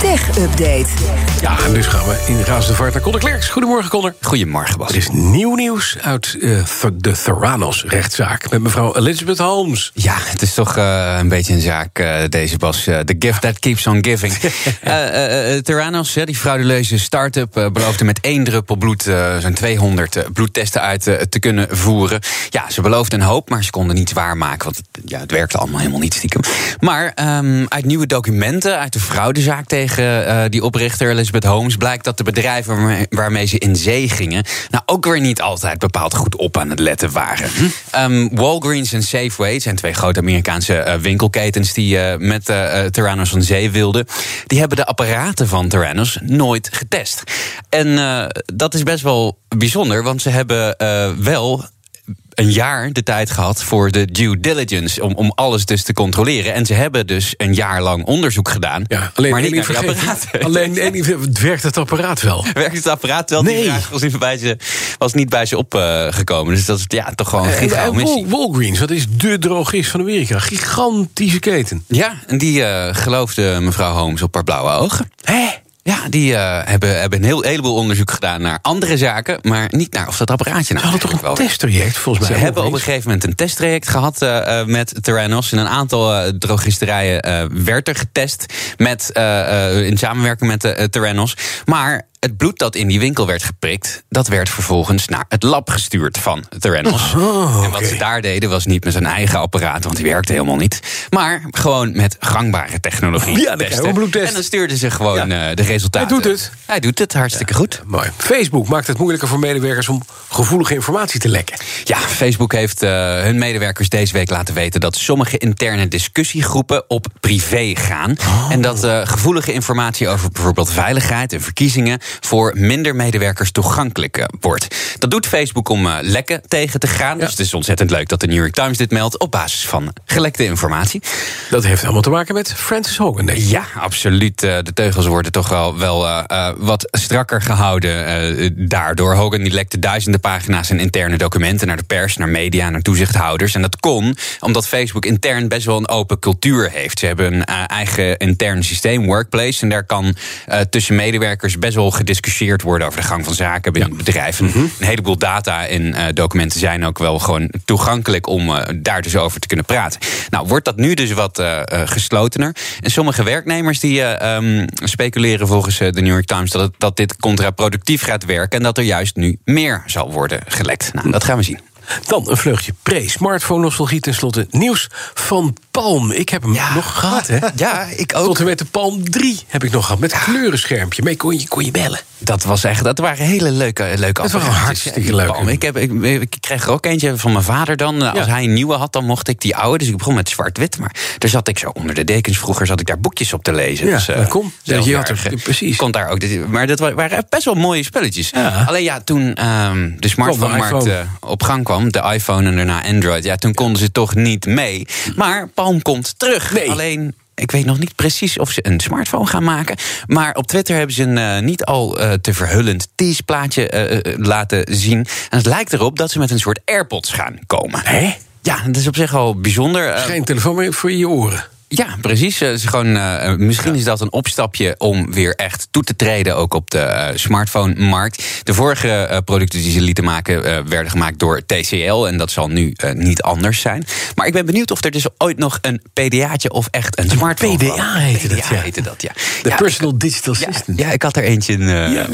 Tech Update. Ja, en dus gaan we in razende vaart naar Conor Klerks. Goedemorgen, Conor. Goedemorgen, Bas. Er is nieuw nieuws uit uh, de Theranos-rechtszaak met mevrouw Elizabeth Holmes. Ja, het is toch uh, een beetje een zaak, uh, deze Bas. The gift that keeps on giving. Theranos, die frauduleuze start-up, beloofde met één druppel bloed zo'n 200 bloedtesten uit te kunnen voeren. Ja, ze beloofden een hoop, maar ze konden niets waarmaken. Want ja, het werkte allemaal helemaal niet stiekem. Maar um, uit nieuwe documenten, uit de fraudezaak tegen uh, die oprichter Elizabeth Holmes blijkt dat de bedrijven waarmee, ze in zee gingen, nou ook weer niet altijd bepaald goed op aan het letten waren. Hm? Um, Walgreens en Safeway zijn twee grote Amerikaanse uh, winkelketens die uh, met Theranos van zee wilden. Die hebben de apparaten van Theranos nooit getest. En dat is best wel bijzonder, want ze hebben wel een jaar de tijd gehad voor de due diligence. Om, om alles dus te controleren. En ze hebben dus een jaar lang onderzoek gedaan. Ja, alleen maar niet naar vergeten, apparaten. Alleen één, werkt het apparaat wel? Werkt het apparaat wel? Nee. Die vraag was niet bij ze, was niet bij ze opgekomen. dus dat is ja, toch gewoon een En, giga en missie. Wal- Walgreens, dat is de drogist van Amerika. Gigantische keten. Ja, en die eh, geloofde mevrouw Holmes op haar blauwe ogen. Hé? Ja, die eh, hebben, hebben een heel, heleboel onderzoek gedaan naar andere zaken, maar niet naar of dat apparaatje nou Ze hadden toch een testtraject, volgens Ze mij. hebben op een gegeven moment een testtraject gehad eh, eh, met Theranos. In een aantal eh, drogisterijen werd er getest met, in samenwerking met uh, Theranos. Maar het bloed dat in die winkel werd geprikt, dat werd vervolgens naar het lab gestuurd van Theranos. Oh, En wat ze daar deden was niet met zijn eigen apparaat, want die werkte helemaal niet. Maar gewoon met gangbare technologie. Ja, je testen. bloedtest. En dan stuurden ze gewoon Ja. eh, de resultaten. Hij doet het. Hij doet het, hartstikke goed. Mooi. Facebook maakt het moeilijker voor medewerkers om gevoelige informatie te lekken. Ja, Facebook heeft uh, hun medewerkers deze week laten weten dat sommige interne discussiegroepen op privé gaan. Oh. En dat uh, gevoelige informatie over bijvoorbeeld veiligheid en verkiezingen voor minder medewerkers toegankelijk uh, wordt. Dat doet Facebook om uh, lekken tegen te gaan. Ja. Dus het is ontzettend leuk dat de New York Times dit meldt op basis van gelekte informatie. Dat heeft allemaal te maken met Francis Hogan, denk ik. Ja, absoluut. Uh, de teugels worden toch wel, wel uh, wat strakker gehouden uh, daardoor. Hogan die lekte duizenden pagina's en interne documenten naar de pers, naar media, naar toezichthouders. En dat kon omdat Facebook intern best wel een open cultuur heeft. Ze hebben een uh, eigen intern systeem, Workplace. En daar kan tussen medewerkers best wel gediscussieerd worden over de gang van zaken binnen ja. bedrijven. Mm -hmm. Een heleboel data en uh, documenten zijn ook wel gewoon toegankelijk om uh, daar dus over te kunnen praten. Nou, wordt dat nu dus wat uh, geslotener. En sommige werknemers die um, speculeren volgens de New York Times dat, het, dat dit contraproductief gaat werken en dat er juist nu meer zal worden gelekt. Nou, dat gaan we zien. Dan een vleugje pre-smartphone-nostalgie. Ten slotte nieuws van Palm. Ik heb hem ja. nog gehad, hè? Ja, ik ook. Tot en met de Palm 3 heb ik nog gehad. Met kleurenschermpje. Mee kon je, kon je bellen. Dat, was echt, dat waren hele leuke, leuke Het waren hartstikke leuk. Ik, heb, ik, ik kreeg er ook eentje van mijn vader dan. Ja. Als hij een nieuwe had, dan mocht ik die oude. Dus ik begon met zwart-wit. Maar daar zat ik zo onder de dekens. Vroeger zat ik daar boekjes op te lezen. Ja, dus, uh, kom. Ja, je had er, precies. Komt daar ook. Maar dat waren best wel mooie spelletjes. Ja. Alleen ja, toen um, de smartphone-markt uh, op gang kwam, de iPhone en daarna Android, ja, toen konden ze toch niet mee. Maar Palm komt terug. Nee. Alleen ik weet nog niet precies of ze een smartphone gaan maken. Maar op Twitter hebben ze een uh, niet al uh, te verhullend teaseplaatje uh, laten zien. En het lijkt erop dat ze met een soort AirPods gaan komen. Hé? Ja, dat is op zich al bijzonder. Geen telefoon meer voor je oren. Ja, precies. Uh, gewoon, uh, misschien is dat een opstapje om weer echt toe te treden, ook op de uh, smartphone-markt. De vorige producten die ze lieten maken, werden gemaakt door TCL. En dat zal nu niet anders zijn. Maar ik ben benieuwd of er dus ooit nog een PDA'tje of echt een, een smartphone PDA heette dat, ja. heette dat, ja. De ja, Personal ik, Digital System. Ja, ik had er eentje in.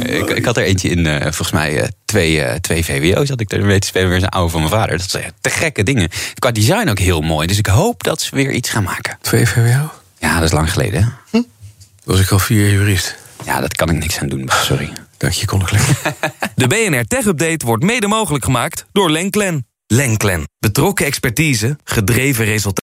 Ik, ik, had er eentje in, volgens mij, twee, twee VWO's had ik er mee te spelen. Weer een oude van mijn vader. Dat zijn te gekke dingen. Qua design ook heel mooi. Dus ik hoop dat ze weer iets gaan maken. Twee Ja, dat is lang geleden. Hm? Was ik al vier jurist. Ja, dat kan ik niks aan doen, sorry. Dank je, Koninklijk. De BNR Tech Update wordt mede mogelijk gemaakt door Lenklen. Lenklen. Betrokken expertise, gedreven resultaten.